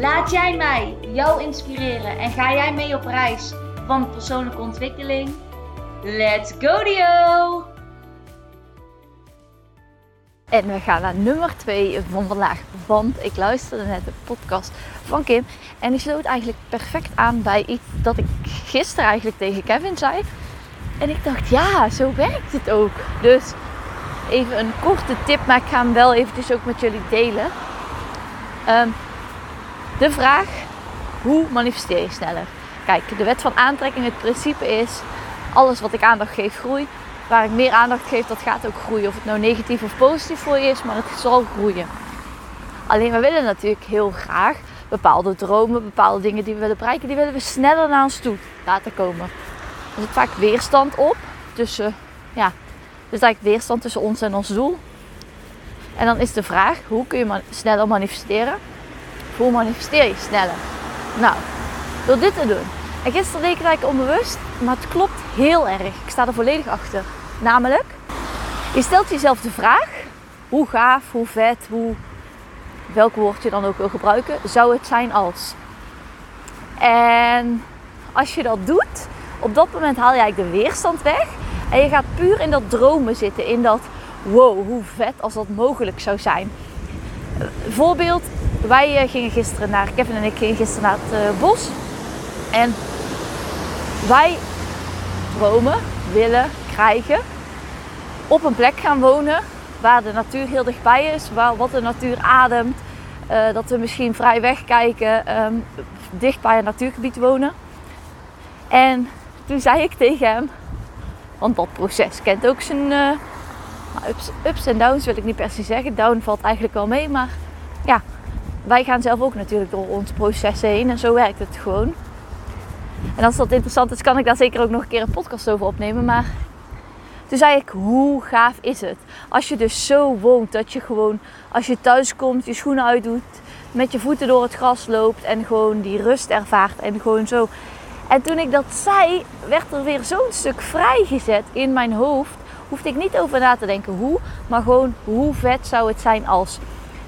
Laat jij mij jou inspireren en ga jij mee op reis van persoonlijke ontwikkeling? Let's go Dio! En we gaan naar nummer 2 van vandaag. Want ik luisterde net de podcast van Kim. En die sloot eigenlijk perfect aan bij iets dat ik gisteren eigenlijk tegen Kevin zei. En ik dacht, ja, zo werkt het ook. Dus even een korte tip, maar ik ga hem wel eventjes ook met jullie delen. Um, de vraag, hoe manifesteer je sneller? Kijk, de wet van aantrekking, het principe is, alles wat ik aandacht geef, groeit. Waar ik meer aandacht geef, dat gaat ook groeien. Of het nou negatief of positief voor je is, maar het zal groeien. Alleen we willen natuurlijk heel graag bepaalde dromen, bepaalde dingen die we willen bereiken, die willen we sneller naar ons toe laten komen. Er zit vaak weerstand op tussen, ja, dus eigenlijk weerstand tussen ons en ons doel. En dan is de vraag, hoe kun je sneller manifesteren? Hoe manifesteer je sneller? Nou, door dit te doen. En gisteren deed ik het eigenlijk onbewust, maar het klopt heel erg. Ik sta er volledig achter. Namelijk, je stelt jezelf de vraag: hoe gaaf, hoe vet, hoe, welk woord je dan ook wil gebruiken, zou het zijn als. En als je dat doet, op dat moment haal je eigenlijk de weerstand weg. En je gaat puur in dat dromen zitten. In dat wow, hoe vet als dat mogelijk zou zijn. Voorbeeld, wij eh, gingen gisteren naar, Kevin en ik gingen gisteren naar het uh, bos. En wij dromen, willen, krijgen op een plek gaan wonen waar de natuur heel dichtbij is, waar, wat de natuur ademt. Uh, dat we misschien vrij wegkijken, um, dicht bij een natuurgebied wonen. En toen zei ik tegen hem, want dat proces kent ook zijn ups, ups en downs, wil ik niet per se zeggen. Down valt eigenlijk wel mee, maar ja, wij gaan zelf ook natuurlijk door ons proces heen en zo werkt het gewoon. En als dat interessant is, kan ik daar zeker ook nog een keer een podcast over opnemen. Maar toen zei ik, hoe gaaf is het? Als je dus zo woont dat je gewoon, als je thuis komt, je schoenen uitdoet, met je voeten door het gras loopt en gewoon die rust ervaart en gewoon zo. En toen ik dat zei, werd er weer zo'n stuk vrijgezet in mijn hoofd. Hoefde ik niet over na te denken hoe, maar gewoon hoe vet zou het zijn als.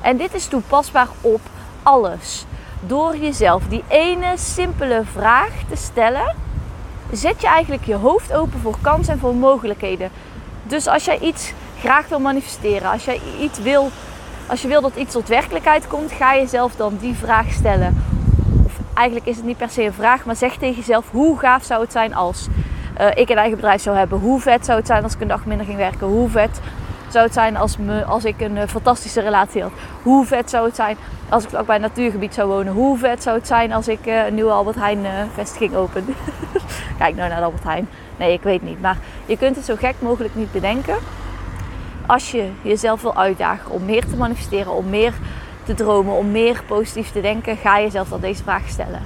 En dit is toepasbaar op alles. Door jezelf die ene simpele vraag te stellen, zet je eigenlijk je hoofd open voor kansen en voor mogelijkheden. Dus als jij iets graag wil manifesteren, als jij iets wil, als je wil dat iets tot werkelijkheid komt, ga jezelf dan die vraag stellen. Of eigenlijk is het niet per se een vraag, maar zeg tegen jezelf: hoe gaaf zou het zijn als uh, ik een eigen bedrijf zou hebben? Hoe vet zou het zijn als ik een dag minder ging werken? Hoe vet zou het zijn als, me, als ik een eh, fantastische relatie had? Hoe vet zou het zijn als ik ook bij een natuurgebied zou wonen? Hoe vet zou het zijn als ik uh, een nieuwe Albert Heijn vestiging open? Kijk nou naar Albert Heijn. Nee, ik weet niet. Maar je kunt het zo gek mogelijk niet bedenken. Als je jezelf wil uitdagen om meer te manifesteren, om meer te dromen, om meer positief te denken, ga jezelf dan deze vraag stellen.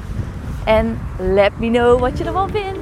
En let me know wat je ervan vindt.